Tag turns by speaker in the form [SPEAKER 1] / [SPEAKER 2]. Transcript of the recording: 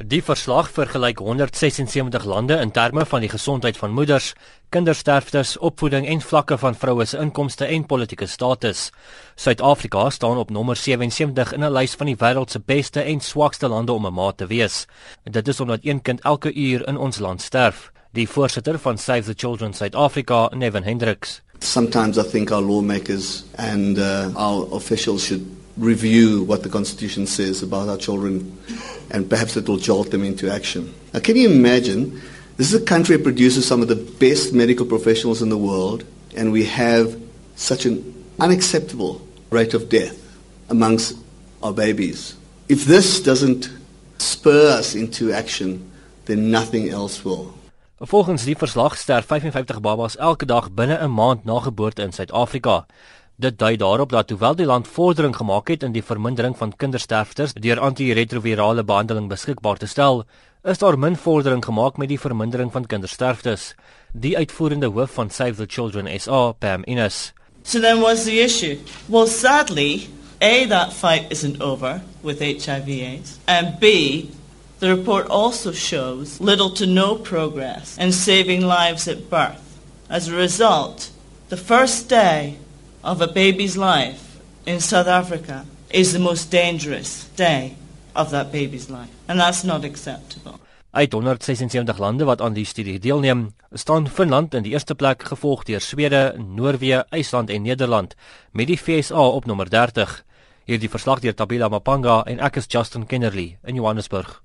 [SPEAKER 1] Die verslag vergelyk 176 lande in terme van die gesondheid van moeders, kindersterftes, opvoeding en vlakke van vroue se inkomste en politieke status. Suid-Afrika staan op nommer 77 in 'n lys van die wêreld se beste en swakste lande om 'n maat te wees. Dit is omdat een kind elke uur in ons land sterf. Die voorsitter van Save the Children South Africa, Nevin Hendricks.
[SPEAKER 2] Sometimes I think our lawmakers and uh, our officials should review what the Constitution says about our children, and perhaps it will jolt them into action. Now, can you imagine? This is a country that produces some of the best medical professionals in the world, and we have such an unacceptable rate of death amongst our babies. If this doesn't spur us into action, then nothing else will.
[SPEAKER 1] Volgens die verslag sterf 55 babas elke dag binne 'n maand na geboorte in Suid-Afrika. Dit dui daarop dat hoewel die land vordering gemaak het in die vermindering van kindersterftes deur antiretrovirale behandeling beskikbaar te stel, is daar min vordering gemaak met die vermindering van kindersterftes. Die uitvoerende hoof van Save the Children SA, Pam Innes.
[SPEAKER 3] So then what's the issue? Well, sadly, A, that fight isn't over with HIV/AIDS, and B, the report also shows little to no progress in saving lives at birth. As a result, the first day of a baby's life in South Africa is the most dangerous day of that baby's life. And that's not acceptable.
[SPEAKER 1] Uit 176 lande wat aan die studie deelneem, staan Finland in die eerste plek gevolg deur Swede, Noorwe, IJsland en Nederland met die FSA op nommer 30. Hierdie verslag deur Tabila Mapanga en ek is Justin Kennerly in Johannesburg.